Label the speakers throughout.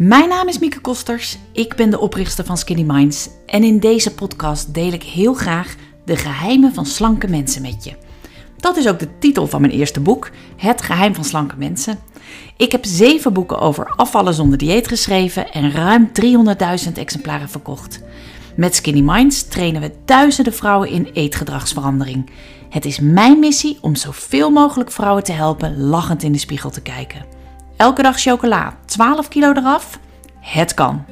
Speaker 1: Mijn naam is Mieke Kosters, ik ben de oprichter van Skinny Minds en in deze podcast deel ik heel graag de geheimen van slanke mensen met je. Dat is ook de titel van mijn eerste boek, Het geheim van slanke mensen. Ik heb zeven boeken over afvallen zonder dieet geschreven en ruim 300.000 exemplaren verkocht. Met Skinny Minds trainen we duizenden vrouwen in eetgedragsverandering. Het is mijn missie om zoveel mogelijk vrouwen te helpen lachend in de spiegel te kijken. Elke dag chocola, 12 kilo eraf? Het kan.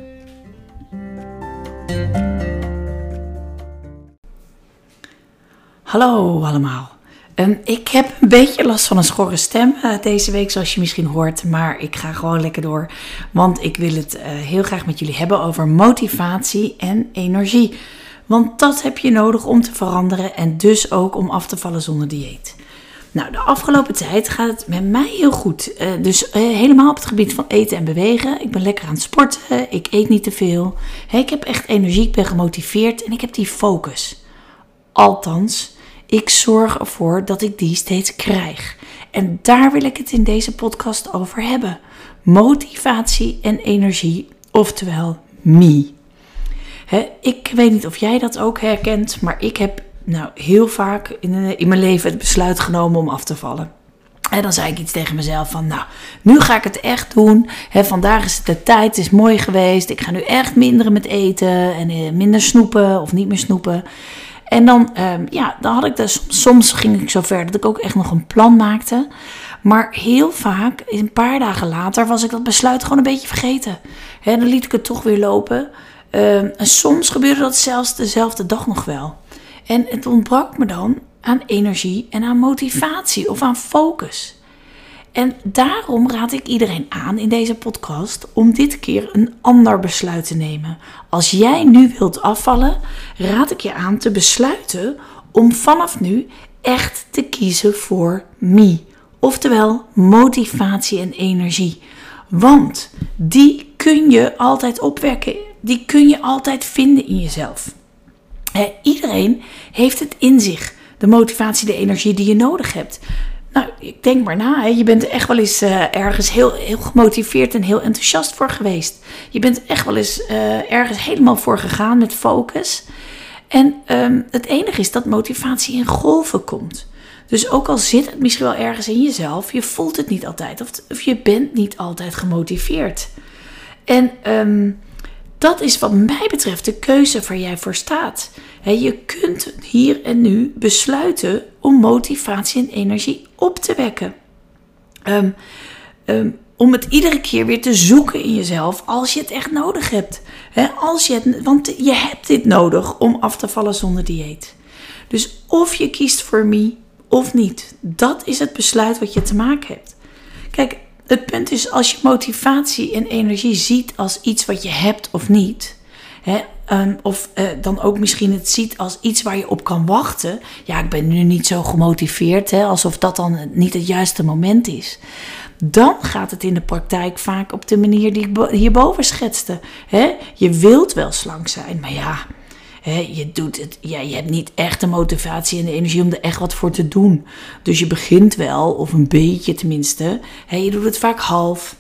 Speaker 1: Hallo allemaal. Ehm, ik heb een beetje last van een schorre stem uh, deze week, zoals je misschien hoort. Maar ik ga gewoon lekker door. Want ik wil het uh, heel graag met jullie hebben over motivatie en energie. Want dat heb je nodig om te veranderen en dus ook om af te vallen zonder dieet. Nou, de afgelopen tijd gaat het met mij heel goed. Uh, dus helemaal op het gebied van eten en bewegen. Ik ben lekker aan het sporten. Ik eet niet te veel. Ik heb echt energie. Ik ben gemotiveerd en ik heb die focus. Althans, ik zorg ervoor dat ik die steeds krijg. En daar wil ik het in deze podcast over hebben. Motivatie en energie, oftewel me. ik weet niet of jij dat ook herkent, maar ik heb nou heel vaak in, in mijn leven het besluit genomen om af te vallen. En dan zei ik iets tegen mezelf van, nou, nu ga ik het echt doen. vandaag is het de tijd, het is mooi geweest. Ik ga nu echt minderen met eten en eh, minder snoepen of niet meer snoepen. En dan, um, ja, dan had ik dus, soms ging ik zo ver dat ik ook echt nog een plan maakte. Maar heel vaak, een paar dagen later, was ik dat besluit gewoon een beetje vergeten. En dan liet ik het toch weer lopen. Um, en soms gebeurde dat zelfs dezelfde dag nog wel. En het ontbrak me dan aan energie en aan motivatie of aan focus. En daarom raad ik iedereen aan in deze podcast om dit keer een ander besluit te nemen. Als jij nu wilt afvallen, raad ik je aan te besluiten om vanaf nu echt te kiezen voor me. Oftewel motivatie en energie. Want die kun je altijd opwekken. Die kun je altijd vinden in jezelf. Iedereen heeft het in zich. De motivatie, de energie die je nodig hebt. Nou, ik denk maar na. Je bent echt wel eens uh, ergens heel, heel gemotiveerd en heel enthousiast voor geweest. Je bent echt wel eens uh, ergens helemaal voor gegaan met focus. En um, het enige is dat motivatie in golven komt. Dus ook al zit het misschien wel ergens in jezelf, je voelt het niet altijd. Of, of je bent niet altijd gemotiveerd. En um, dat is wat mij betreft de keuze waar jij voor staat. je kunt hier en nu besluiten om motivatie en energie op te wekken. Um, um, om het iedere keer weer te zoeken in jezelf als je het echt nodig hebt. als je het, want je hebt dit nodig om af te vallen zonder dieet. Dus of je kiest voor me of niet. Dat is het besluit wat je te maken hebt. Kijk, het punt is, als je motivatie en energie ziet als iets wat je hebt of niet, hè, um, of uh, dan ook misschien het ziet als iets waar je op kan wachten. Ja, ik ben nu niet zo gemotiveerd, hè, alsof dat dan niet het juiste moment is. Dan gaat het in de praktijk vaak op de manier die ik hierboven schetste. Hè? Je wilt wel slank zijn, maar ja, je, doet het, ja, je hebt niet echt de motivatie en de energie om er echt wat voor te doen. Dus je begint wel, of een beetje tenminste. je doet het vaak half.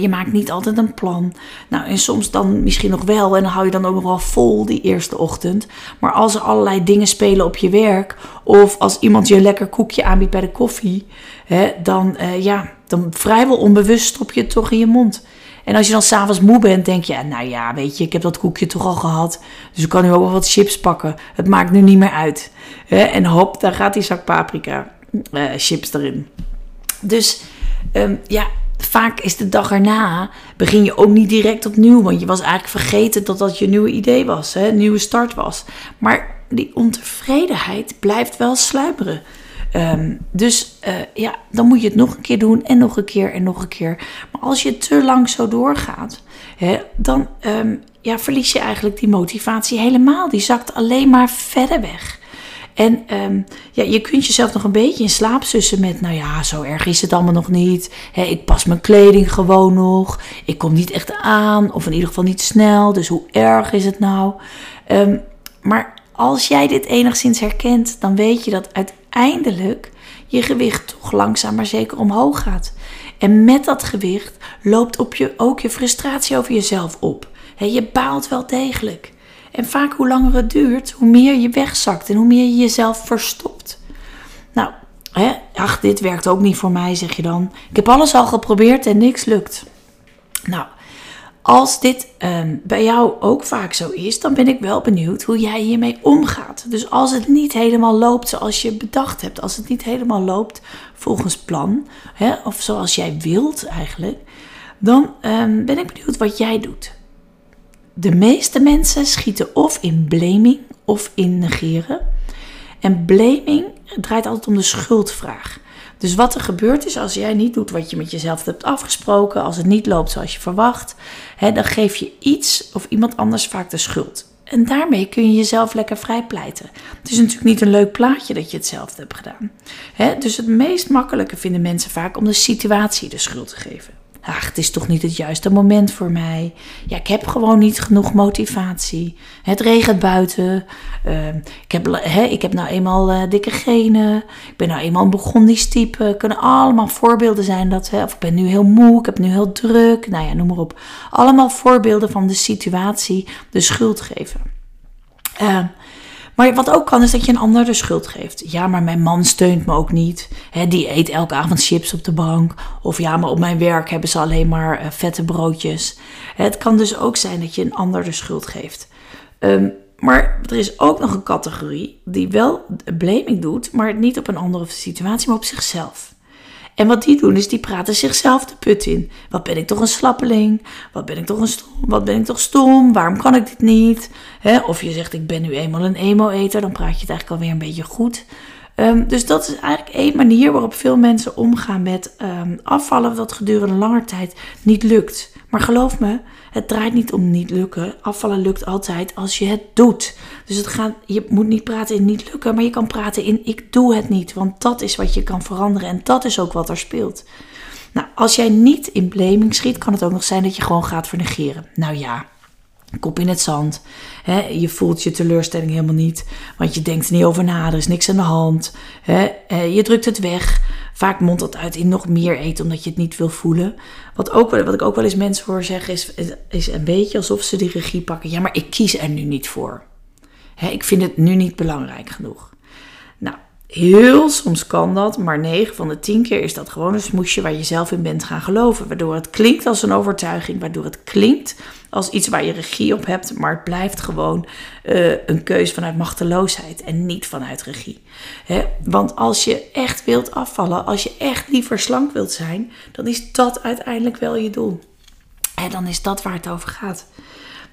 Speaker 1: je maakt niet altijd een plan. Nou, en soms dan misschien nog wel. En dan hou je dan ook nog wel vol die eerste ochtend. Maar als er allerlei dingen spelen op je werk. Of als iemand je een lekker koekje aanbiedt bij de koffie. dan, uh, ja, dan vrijwel onbewust stop je het toch in je mond. En als je dan s'avonds moe bent, denk je, nou ja, weet je, ik heb dat koekje toch al gehad. Dus ik kan nu ook wel wat chips pakken. Het maakt nu niet meer uit. En hop, daar gaat die zak paprika uh, chips erin. Dus um, ja, vaak is de dag erna, begin je ook niet direct opnieuw. Want je was eigenlijk vergeten dat dat je nieuwe idee was, hè, nieuwe start was. Maar die ontevredenheid blijft wel sluimeren. Um, dus uh, ja, dan moet je het nog een keer doen en nog een keer en nog een keer. Maar als je te lang zo doorgaat, hè, dan um, ja, verlies je eigenlijk die motivatie helemaal. Die zakt alleen maar verder weg. En um, ja, je kunt jezelf nog een beetje in slaap sussen met, nou ja, zo erg is het allemaal nog niet. Ik pas mijn kleding gewoon nog. Ik kom niet echt aan, of in ieder geval niet snel. Dus hoe erg is het nou? Maar als jij dit enigszins herkent, dan weet je dat uiteindelijk je gewicht toch langzaam maar zeker omhoog gaat. En met dat gewicht loopt op je ook je frustratie over jezelf op. je baalt wel degelijk. En vaak hoe langer het duurt, hoe meer je wegzakt en hoe meer je jezelf verstopt. Nou, hè, ach, dit werkt ook niet voor mij, zeg je dan. Ik heb alles al geprobeerd en niks lukt. Nou, als dit ehm, bij jou ook vaak zo is, dan ben ik wel benieuwd hoe jij hiermee omgaat. Dus als het niet helemaal loopt zoals je bedacht hebt, als het niet helemaal loopt volgens plan, hè, of zoals jij wilt eigenlijk, dan ehm, ben ik benieuwd wat jij doet. De meeste mensen schieten of in blaming of in negeren. En blaming draait altijd om de schuldvraag. Dus wat er gebeurt is als jij niet doet wat je met jezelf hebt afgesproken, als het niet loopt zoals je verwacht, hè, dan geef je iets of iemand anders vaak de schuld. En daarmee kun je jezelf lekker vrijpleiten. Het is natuurlijk niet een leuk plaatje dat je hetzelfde hebt gedaan. Hè? Dus het meest makkelijke vinden mensen vaak om de situatie de schuld te geven. Ach, het is toch niet het juiste moment voor mij. Ja, ik heb gewoon niet genoeg motivatie. Het regent buiten. Ehm, ik, heb, ik heb nou eenmaal uh, dikke genen. Ik ben nou eenmaal een begonisch type. Kunnen allemaal voorbeelden zijn dat. Hè, of ik ben nu heel moe. Ik heb nu heel druk. Nou ja, noem maar op. Allemaal voorbeelden van de situatie de schuld geven. Uh, maar wat ook kan, is dat je een ander de schuld geeft. Ja, maar mijn man steunt me ook niet. die eet elke avond chips op de bank. Of ja, maar op mijn werk hebben ze alleen maar uh, vette broodjes. het kan dus ook zijn dat je een ander de schuld geeft. Ehm, maar er is ook nog een categorie die wel blaming doet, maar niet op een andere situatie, maar op zichzelf. En wat die doen is, die praten zichzelf de put in. Wat ben ik toch een slappeling? Wat ben ik toch een stom? Wat ben ik toch stom? Waarom kan ik dit niet? of je zegt, ik ben nu eenmaal een emo-eter, dan praat je het eigenlijk alweer een beetje goed. Ehm, dus dat is eigenlijk één manier waarop veel mensen omgaan met um, afvallen dat gedurende lange tijd niet lukt. Maar geloof me, het draait niet om niet lukken. Afvallen lukt altijd als je het doet. Dus het gaat, je moet niet praten in niet lukken, maar je kan praten in ik doe het niet. Want dat is wat je kan veranderen en dat is ook wat er speelt. Nou, als jij niet in blaming schiet, kan het ook nog zijn dat je gewoon gaat vernegeren. Nou ja, kop in het zand. je voelt je teleurstelling helemaal niet, want je denkt niet over na, er is niks aan de hand. je drukt het weg. Vaak mondt dat uit in nog meer eten, omdat je het niet wil voelen. Wat, ook, wat ik ook wel eens mensen hoor zeggen, is, is een beetje alsof ze die regie pakken. Ja, maar ik kies er nu niet voor. ik vind het nu niet belangrijk genoeg. Heel soms kan dat, maar 9 van de 10 keer is dat gewoon een smoesje waar je zelf in bent gaan geloven. Waardoor het klinkt als een overtuiging, waardoor het klinkt als iets waar je regie op hebt, maar het blijft gewoon uh, een keuze vanuit machteloosheid en niet vanuit regie. Want als je echt wilt afvallen, als je echt liever slank wilt zijn, dan is dat uiteindelijk wel je doel. En dan is dat waar het over gaat.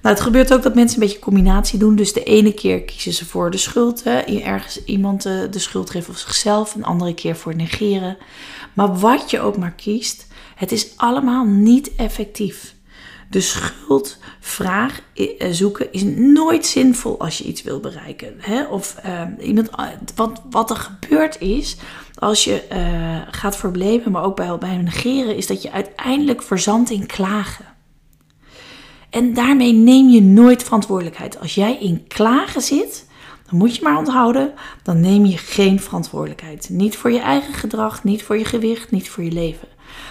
Speaker 1: Nou, het gebeurt ook dat mensen een beetje combinatie doen. Dus de ene keer kiezen ze voor de schuld. Hè, ergens iemand de, de schuld geven of zichzelf. Een andere keer voor negeren. Maar wat je ook maar kiest, het is allemaal niet effectief. De schuldvraag eh, zoeken is nooit zinvol als je iets wil bereiken. Hè? Of uh, iemand, wat, wat er gebeurt is, als je gaat verblemen, maar ook bij, bij negeren, is dat je uiteindelijk verzandt in klagen. En daarmee neem je nooit verantwoordelijkheid. Als jij in klagen zit, dan moet je maar onthouden, dan neem je geen verantwoordelijkheid. Niet voor je eigen gedrag, niet voor je gewicht, niet voor je leven.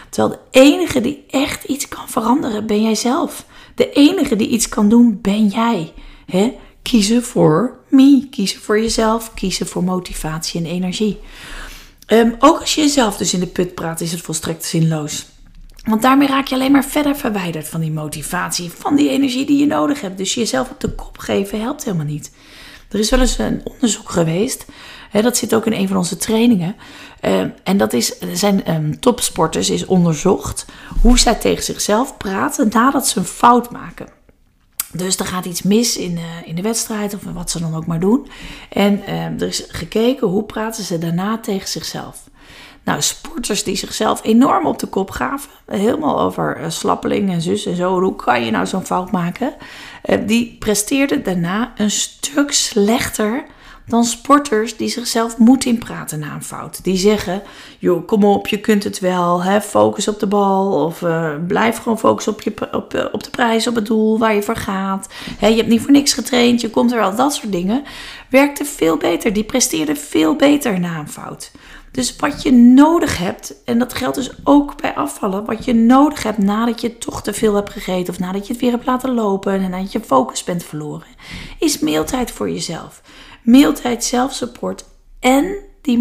Speaker 1: Terwijl de enige die echt iets kan veranderen, ben jij zelf. De enige die iets kan doen, ben jij. He? Kiezen voor me, kiezen voor jezelf, kiezen voor motivatie en energie. Um, ook als je jezelf dus in de put praat, is het volstrekt zinloos. Want daarmee raak je alleen maar verder verwijderd van die motivatie, van die energie die je nodig hebt. Dus jezelf op de kop geven helpt helemaal niet. Er is wel eens een onderzoek geweest, hè, dat zit ook in een van onze trainingen. Uh, en dat is, zijn um, topsporters is onderzocht hoe zij tegen zichzelf praten nadat ze een fout maken. Dus er gaat iets mis in, uh, in de wedstrijd of wat ze dan ook maar doen. En uh, er is gekeken hoe praten ze daarna tegen zichzelf. Nou, sporters die zichzelf enorm op de kop gaven. Helemaal over uh, slappeling en zus en zo. Hoe kan je nou zo'n fout maken? Uh, die presteerden daarna een stuk slechter dan sporters die zichzelf moed inpraten na een fout. Die zeggen, joh, kom op, je kunt het wel. Hè? Focus op de bal. Of uh, blijf gewoon focussen op, je, op, op de prijs, op het doel waar je voor gaat. Hè, je hebt niet voor niks getraind, je komt er wel. Dat soort dingen werkte veel beter. Die presteerden veel beter na een fout. Dus wat je nodig hebt, en dat geldt dus ook bij afvallen, wat je nodig hebt nadat je toch te veel hebt gegeten of nadat je het weer hebt laten lopen en nadat je focus bent verloren, is meeltijd voor jezelf. Meeltijd, zelfsupport en die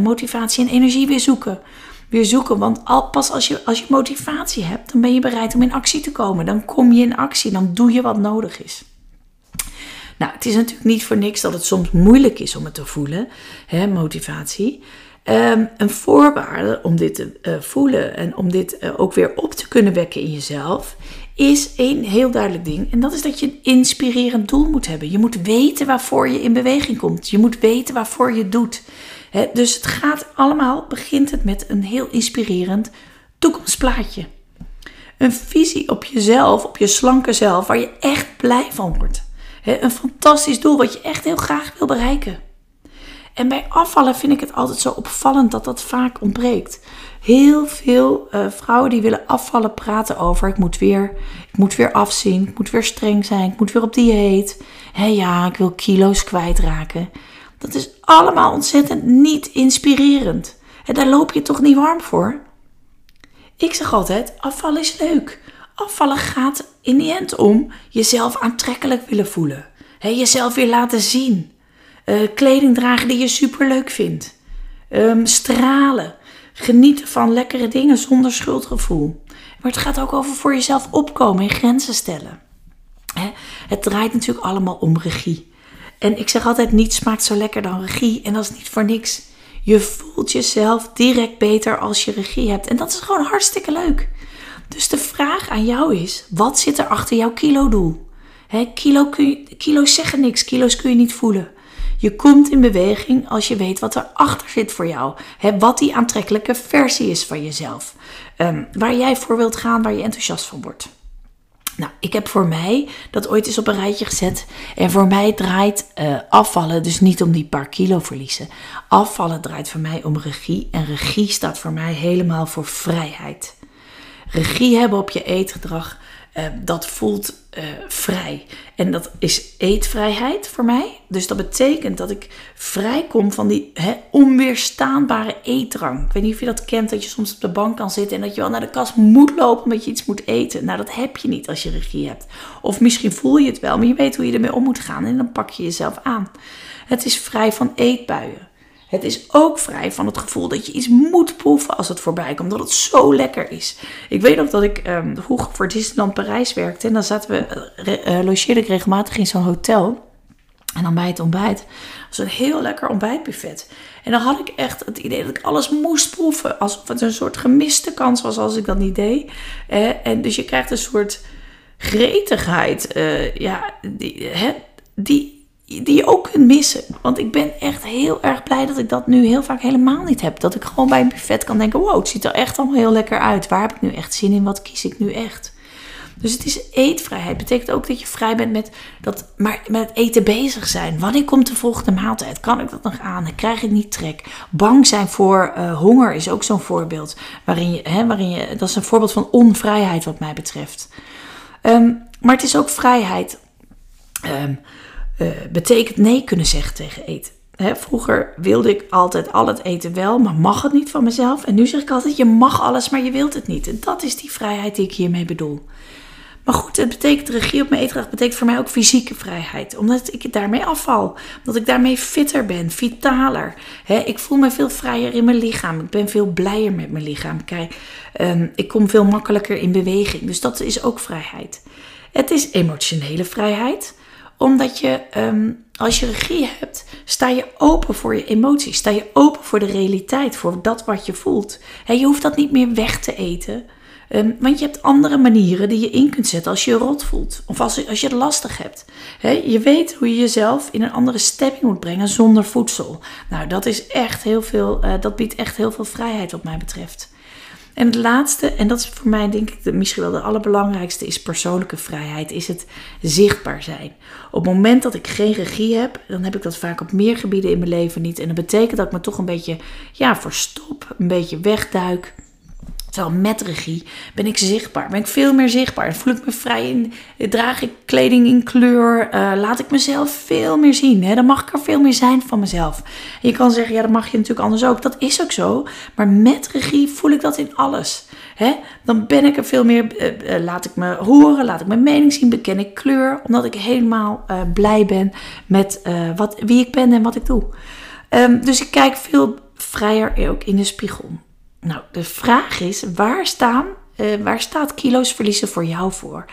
Speaker 1: motivatie en energie weer zoeken. Weer zoeken, want al, pas als je, als je motivatie hebt, dan ben je bereid om in actie te komen. Dan kom je in actie, dan doe je wat nodig is. Nou, het is natuurlijk niet voor niks dat het soms moeilijk is om het te voelen, hè, motivatie. Um, een voorwaarde om dit te uh, voelen en om dit uh, ook weer op te kunnen wekken in jezelf, is één heel duidelijk ding. En dat is dat je een inspirerend doel moet hebben. Je moet weten waarvoor je in beweging komt. Je moet weten waarvoor je doet. Dus het gaat allemaal, begint het met een heel inspirerend toekomstplaatje. Een visie op jezelf, op je slanke zelf, waar je echt blij van wordt. Een fantastisch doel wat je echt heel graag wil bereiken. En bij afvallen vind ik het altijd zo opvallend dat dat vaak ontbreekt. Heel veel uh, vrouwen die willen afvallen praten over ik moet, weer, ik moet weer afzien, ik moet weer streng zijn, ik moet weer op dieet. Hé ja, ik wil kilo's kwijtraken. Dat is allemaal ontzettend niet inspirerend. En daar loop je toch niet warm voor? Ik zeg altijd, afvallen is leuk. Afvallen gaat in die end om jezelf aantrekkelijk willen voelen. Jezelf weer laten zien. Uh, kleding dragen die je super leuk vindt. Um, stralen. Genieten van lekkere dingen zonder schuldgevoel. Maar het gaat ook over voor jezelf opkomen en grenzen stellen. Het draait natuurlijk allemaal om regie. En ik zeg altijd: niets smaakt zo lekker dan regie. En dat is niet voor niks. Je voelt jezelf direct beter als je regie hebt. En dat is gewoon hartstikke leuk. Dus de vraag aan jou is: wat zit er achter jouw kilo-doel? kilo kilo's zeggen niks, kilo's kun je niet voelen. Je komt in beweging als je weet wat erachter zit voor jou. He, wat die aantrekkelijke versie is van jezelf. Um, waar jij voor wilt gaan, waar je enthousiast van wordt. Nou, ik heb voor mij dat ooit eens op een rijtje gezet. En voor mij draait uh, afvallen dus niet om die paar kilo verliezen. Afvallen draait voor mij om regie. En regie staat voor mij helemaal voor vrijheid. Regie hebben op je eetgedrag uh, dat voelt uh, vrij. En dat is eetvrijheid voor mij. Dus dat betekent dat ik vrij kom van die hè, onweerstaanbare eetdrang. Ik weet niet of je dat kent, dat je soms op de bank kan zitten en dat je wel naar de kast moet lopen omdat je iets moet eten. Nou, dat heb je niet als je regie hebt. Of misschien voel je het wel, maar je weet hoe je ermee om moet gaan en dan pak je jezelf aan. Het is vrij van eetbuien. Het is ook vrij van het gevoel dat je iets moet proeven als het voorbij komt, omdat het zo lekker is. Ik weet nog dat ik um, vroeger voor Disneyland Parijs werkte en dan zaten we, uh, logeerde ik regelmatig in zo'n hotel. En dan bij het ontbijt was een heel lekker ontbijtbuffet. En dan had ik echt het idee dat ik alles moest proeven. Alsof het een soort gemiste kans was als ik dat niet deed. Eh, en dus je krijgt een soort gretigheid. Ja, die, hè, die, die je ook kunt missen. Want ik ben echt heel erg blij dat ik dat nu heel vaak helemaal niet heb. Dat ik gewoon bij een buffet kan denken: wow, het ziet er echt allemaal heel lekker uit. Waar heb ik nu echt zin in? Wat kies ik nu echt? Dus het is eetvrijheid. Betekent ook dat je vrij bent met, dat, maar met het eten bezig zijn. Wanneer komt de volgende maaltijd? Kan ik dat nog aan? Krijg ik niet trek? Bang zijn voor uh, honger is ook zo'n voorbeeld. Waarin je, hè, waarin je, dat is een voorbeeld van onvrijheid wat mij betreft. Um, maar het is ook vrijheid. Um, uh, betekent nee kunnen zeggen tegen eten. vroeger wilde ik altijd al het eten wel, maar mag het niet van mezelf. En nu zeg ik altijd: je mag alles, maar je wilt het niet. En dat is die vrijheid die ik hiermee bedoel. Maar goed, het betekent regie op mijn eetgedrag betekent voor mij ook fysieke vrijheid. Omdat ik daarmee afval. Omdat ik daarmee fitter ben, vitaler. ik voel me veel vrijer in mijn lichaam. Ik ben veel blijer met mijn lichaam. Kijk, ehm, ik kom veel makkelijker in beweging. Dus dat is ook vrijheid. Het is emotionele vrijheid omdat je, um, als je regie hebt, sta je open voor je emoties. Sta je open voor de realiteit, voor dat wat je voelt. He, je hoeft dat niet meer weg te eten. Um, want je hebt andere manieren die je in kunt zetten als je je rot voelt. Of als, als je het lastig hebt. He, je weet hoe je jezelf in een andere stemming moet brengen zonder voedsel. Nou, dat is echt heel veel, uh, dat biedt echt heel veel vrijheid wat mij betreft. En het laatste, en dat is voor mij denk ik de, misschien wel de allerbelangrijkste, is persoonlijke vrijheid, is het zichtbaar zijn. Op het moment dat ik geen regie heb, dan heb ik dat vaak op meer gebieden in mijn leven niet. En dat betekent dat ik me toch een beetje ja, verstop, een beetje wegduik. Terwijl met regie ben ik zichtbaar, ben ik veel meer zichtbaar. Voel ik me vrij in, draag ik kleding in kleur, uh, laat ik mezelf veel meer zien. Hè? Dan mag ik er veel meer zijn van mezelf. Je kan zeggen, ja, dat mag je natuurlijk anders ook. Dat is ook zo. Maar met regie voel ik dat in alles. Hè? Dan ben ik er veel meer, uh, uh, laat ik me horen, laat ik mijn mening zien, beken ik kleur. Omdat ik helemaal blij ben met wat, wie ik ben en wat ik doe. Um, dus ik kijk veel vrijer ook in de spiegel. Nou, de vraag is, waar, staan, uh, waar staat kilo's verliezen voor jou voor?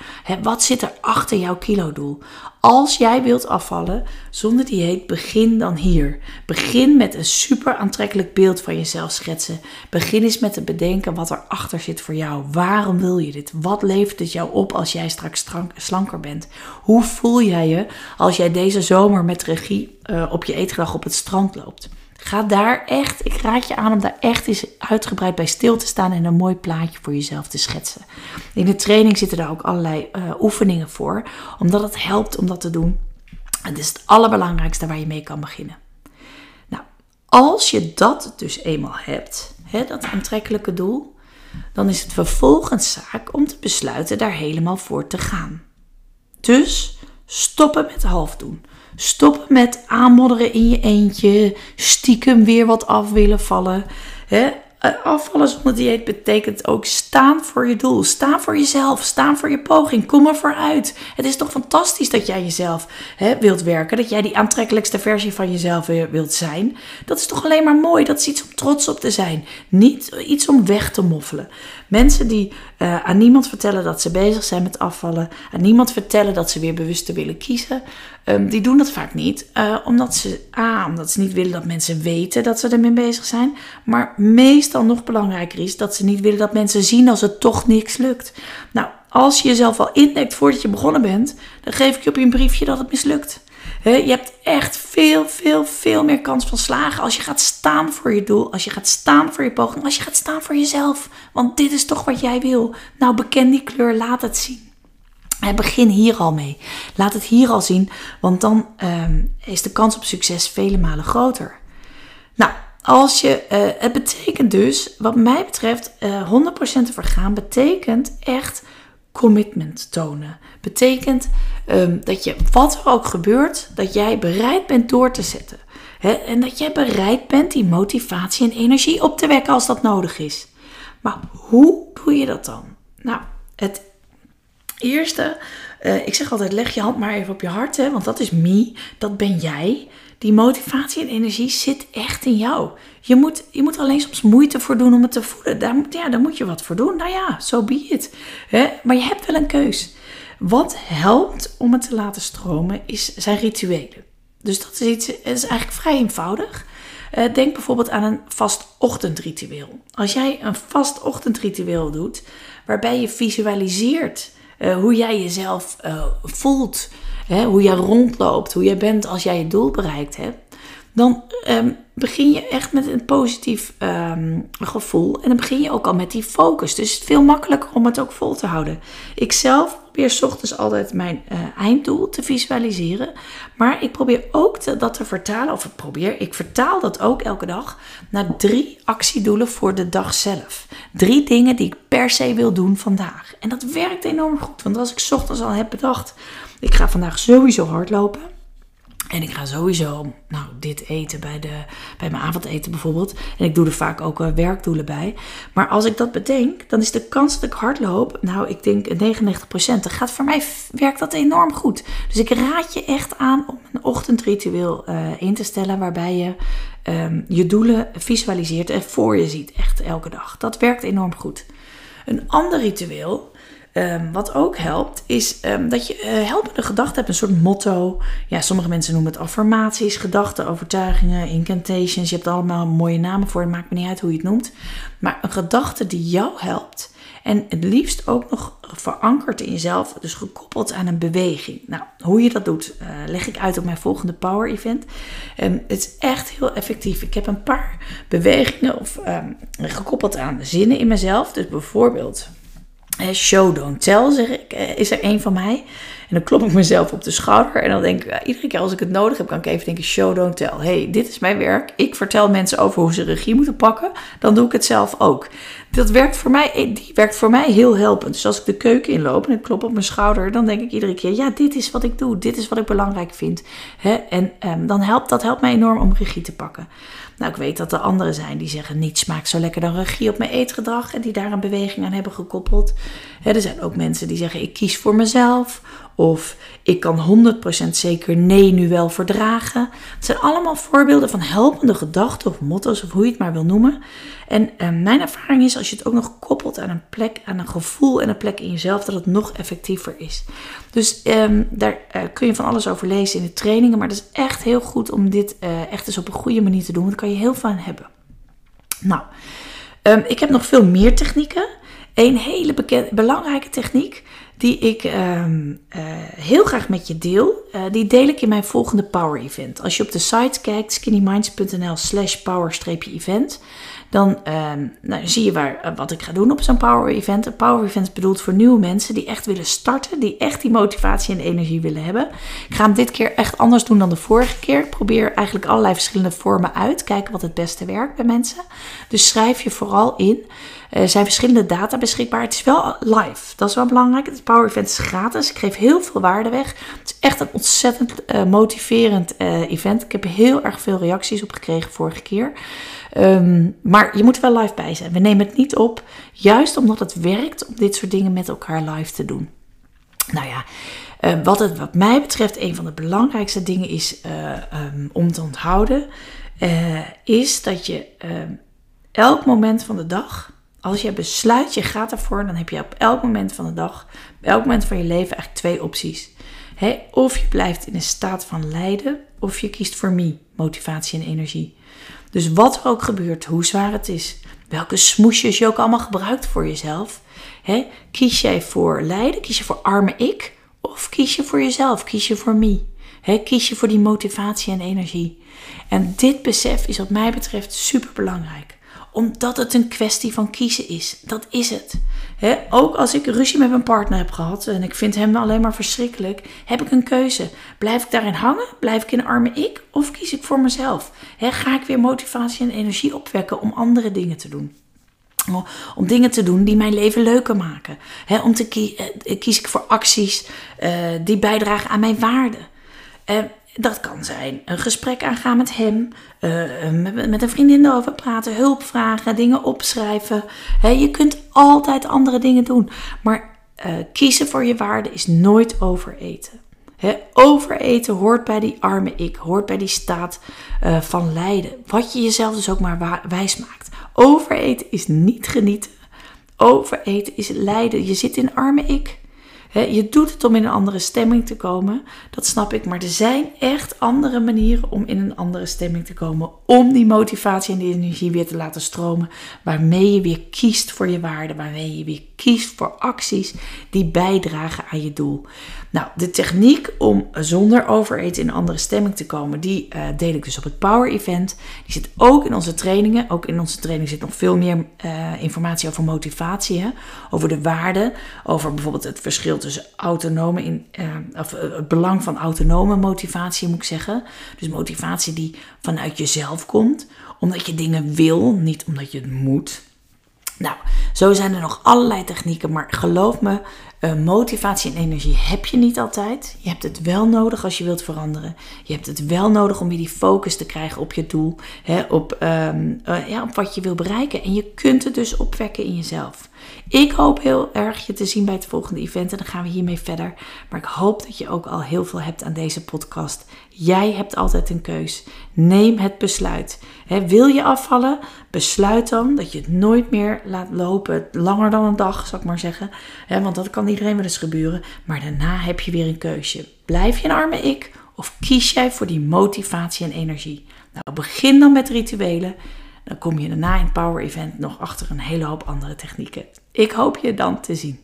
Speaker 1: wat zit er achter jouw kilodoel? Als jij wilt afvallen zonder dieet, begin dan hier. Begin met een super aantrekkelijk beeld van jezelf schetsen. Begin eens met te bedenken wat er achter zit voor jou. Waarom wil je dit? Wat levert het jou op als jij straks slanker bent? Hoe voel jij je als jij deze zomer met regie uh, op je eetgedrag op het strand loopt? Ga daar echt, ik raad je aan om daar echt eens uitgebreid bij stil te staan en een mooi plaatje voor jezelf te schetsen. In de training zitten daar ook allerlei uh, oefeningen voor, omdat het helpt om dat te doen. Het is het allerbelangrijkste waar je mee kan beginnen. Nou, als je dat dus eenmaal hebt, hè, dat aantrekkelijke doel, dan is het vervolgens zaak om te besluiten daar helemaal voor te gaan. Dus stoppen met half doen. Stoppen met aanmodderen in je eentje. Stiekem weer wat af willen vallen. Hè? Eh, afvallen zonder dieet betekent ook staan voor je doel. Staan voor jezelf. Staan voor je poging. Kom er vooruit. Het is toch fantastisch dat jij jezelf hè, wilt werken. Dat jij die aantrekkelijkste versie van jezelf wilt zijn. Dat is toch alleen maar mooi. Dat is iets om trots op te zijn. Niet iets om weg te moffelen. Mensen die uh, aan niemand vertellen dat ze bezig zijn met afvallen. Aan niemand vertellen dat ze weer bewust willen kiezen. Um, die doen dat vaak niet. Uh, omdat ze, A, omdat ze niet willen dat mensen weten dat ze ermee bezig zijn. Maar meestal nog belangrijker is dat ze niet willen dat mensen zien als het toch niks lukt. Nou, als je jezelf al indekt voordat je begonnen bent, dan geef ik je op je een briefje dat het mislukt. Je hebt echt veel, veel, veel meer kans van slagen als je gaat staan voor je doel, als je gaat staan voor je poging, als je gaat staan voor jezelf. Want dit is toch wat jij wil. Nou, beken die kleur, laat het zien. Begin hier al mee. Laat het hier al zien, want dan um, is de kans op succes vele malen groter. Nou, als je, uh, het betekent dus, wat mij betreft, uh, eh, 100% te vergaan, betekent echt commitment tonen. Betekent um, dat je, wat er ook gebeurt, dat jij bereid bent door te zetten. En dat jij bereid bent die motivatie en energie op te wekken als dat nodig is. Maar hoe doe je dat dan? Nou, het Eerste, uh, ik zeg altijd, leg je hand maar even op je hart, hè, want dat is me, dat ben jij. Die motivatie en energie zit echt in jou. Je moet, je moet alleen soms moeite voor doen om het te voelen. Daar, ja, daar moet je wat voor doen. Nou ja, zo so be it. Hè? Maar je hebt wel een keus. Wat helpt om het te laten stromen, is, zijn rituelen. Dus dat is, iets, is eigenlijk vrij eenvoudig. Uh, denk bijvoorbeeld aan een vast ochtendritueel. Als jij een vast ochtendritueel doet, waarbij je visualiseert uh, hoe jij jezelf uh, voelt, hè, hoe jij rondloopt, hoe jij bent als jij je doel bereikt hebt, dan um, begin je echt met een positief um, gevoel en dan begin je ook al met die focus. Dus het is veel makkelijker om het ook vol te houden. Ik zelf probeer s ochtends altijd mijn uh, einddoel te visualiseren, maar ik probeer ook te, dat te vertalen, of ik probeer, ik vertaal dat ook elke dag naar drie actiedoelen voor de dag zelf. Drie dingen die ik per se wil doen vandaag. En dat werkt enorm goed, want als ik s ochtends al heb bedacht, ik ga vandaag sowieso hardlopen en ik ga sowieso nou, dit eten bij, de, bij mijn avondeten bijvoorbeeld. En ik doe er vaak ook uh, werkdoelen bij. Maar als ik dat bedenk, dan is de kans dat ik hardloop, nou ik denk 99%. Dan gaat voor mij werkt dat enorm goed. Dus ik raad je echt aan om een ochtendritueel uh, in te stellen waarbij je um, je doelen visualiseert en voor je ziet echt elke dag. Dat werkt enorm goed. Een ander ritueel Um, wat ook helpt, is um, dat je uh, helpende gedachten hebt, een soort motto. Ja, sommige mensen noemen het affirmaties, gedachten, overtuigingen, incantations. Je hebt allemaal mooie namen voor, het maakt me niet uit hoe je het noemt. Maar een gedachte die jou helpt en het liefst ook nog verankerd in jezelf, dus gekoppeld aan een beweging. Nou, hoe je dat doet, uh, leg ik uit op mijn volgende Power Event. Um, het is echt heel effectief. Ik heb een paar bewegingen of gekoppeld aan zinnen in mezelf. Dus bijvoorbeeld show don't tell, zeg ik, eh, is er een van mij. En dan klop ik mezelf op de schouder. En dan denk ik, iedere keer als ik het nodig heb, kan ik even denken: show don't tell. hey, dit is mijn werk. Ik vertel mensen over hoe ze regie moeten pakken. Dan doe ik het zelf ook. dat werkt voor mij, die werkt voor mij heel helpend. Dus als ik de keuken inloop en ik klop op mijn schouder, dan denk ik iedere keer: ja, dit is wat ik doe, dit is wat ik belangrijk vind. Hè? En um, dan helpt dat helpt mij enorm om regie te pakken. Nou, ik weet dat er anderen zijn die zeggen: niets smaakt zo lekker dan regie op mijn eetgedrag en die daar een beweging aan hebben gekoppeld. Hè, er zijn ook mensen die zeggen: ik kies voor mezelf of ik kan 100% zeker nee nu wel verdragen. Het zijn allemaal voorbeelden van helpende gedachten of motto's of hoe je het maar wil noemen. En eh, mijn ervaring is als je het ook nog koppelt aan een plek, aan een gevoel en een plek in jezelf, dat het nog effectiever is. Dus ehm, daar uh, kun je van alles over lezen in de trainingen. Maar het is echt heel goed om dit uh, echt eens op een goede manier te doen. Want daar kan je heel aan hebben. Nou, um, ik heb nog veel meer technieken. Een hele bekende, belangrijke techniek die ik um, uh, heel graag met je deel. Uh, die deel ik in mijn volgende Power Event. Als je op de site kijkt, skinnyminds.nl slash power-event, dan um, nou, zie je waar, uh, wat ik ga doen op zo'n Power Event. Een Power Event is bedoeld voor nieuwe mensen die echt willen starten, die echt die motivatie en energie willen hebben. Ik ga hem dit keer echt anders doen dan de vorige keer. Ik probeer eigenlijk allerlei verschillende vormen uit, kijken wat het beste werkt bij mensen. Dus schrijf je vooral in. Er zijn verschillende data beschikbaar. Het is wel live. Dat is wel belangrijk. Het Power Event is gratis. Ik geef heel veel waarde weg. Het is echt een ontzettend uh, motiverend uh, event. Ik heb heel erg veel reacties op gekregen vorige keer. Um, maar je moet wel live bij zijn. We nemen het niet op. Juist omdat het werkt om dit soort dingen met elkaar live te doen. Nou ja. Uh, wat, het, wat mij betreft, een van de belangrijkste dingen is um, om te onthouden, is dat je elk moment van de dag als je besluit, je gaat ervoor, dan heb je op elk moment van de dag, op elk moment van je leven eigenlijk twee opties. Of je blijft in een staat van lijden, of je kiest voor me, motivatie en energie. Dus wat er ook gebeurt, hoe zwaar het is, welke smoesjes je ook allemaal gebruikt voor jezelf. Kies jij voor lijden, kies je voor arme ik, of kies je voor jezelf, kies je voor me. Kies je voor die motivatie en energie. En dit besef is wat mij betreft super belangrijk omdat het een kwestie van kiezen is. Dat is het. Ook als ik ruzie met mijn partner heb gehad en ik vind hem alleen maar verschrikkelijk, heb ik een keuze. Blijf ik daarin hangen? Blijf ik in de arme ik? Of kies ik voor mezelf? Ga ik weer motivatie en energie opwekken om andere dingen te doen? Om dingen te doen die mijn leven leuker maken. Om te kie eh, kies ik voor acties uh, die bijdragen aan mijn waarden. Uh, dat kan zijn een gesprek aangaan met hem, uh, met, met, een vriendin erover praten, hulp vragen, dingen opschrijven. Je kunt altijd andere dingen doen. Maar uh, kiezen voor je waarde is nooit overeten. Overeten hoort bij die arme ik, hoort bij die staat van lijden. Wat je jezelf dus ook maar wijs maakt. Overeten is niet genieten. Overeten is lijden. Je zit in arme ik je doet het om in een andere stemming te komen, dat snap ik. Maar er zijn echt andere manieren om in een andere stemming te komen. Om die motivatie en die energie weer te laten stromen. Waarmee je weer kiest voor je waarde. Waarmee je weer kiest voor acties die bijdragen aan je doel. Nou, de techniek om zonder overeten in een andere stemming te komen, die uh, deel ik dus op het Power Event. Die zit ook in onze trainingen. Ook in onze training zit nog veel meer uh, informatie over motivatie. Hè? Over de waarde. Over bijvoorbeeld het verschil tussen autonome in, uh, of het belang van autonome motivatie, moet ik zeggen. Dus motivatie die vanuit jezelf komt, omdat je dingen wil, niet omdat je het moet. Nou, zo zijn er nog allerlei technieken, maar geloof me, uh, motivatie en energie heb je niet altijd. Je hebt het wel nodig als je wilt veranderen. Je hebt het wel nodig om weer die focus te krijgen op je doel, hè, op, um, uh, ja, op wat je wil bereiken. En je kunt het dus opwekken in jezelf. Ik hoop heel erg je te zien bij het volgende event en dan gaan we hiermee verder. Maar ik hoop dat je ook al heel veel hebt aan deze podcast. Jij hebt altijd een keus. Neem het besluit. wil je afvallen? Besluit dan dat je het nooit meer laat lopen. Langer dan een dag, zou ik maar zeggen. want dat kan iedereen wel eens gebeuren. Maar daarna heb je weer een keusje. Blijf je een arme ik of kies jij voor die motivatie en energie? Nou, begin dan met rituelen. Dan kom je daarna in Power Event nog achter een hele hoop andere technieken. Ik hoop je dan te zien.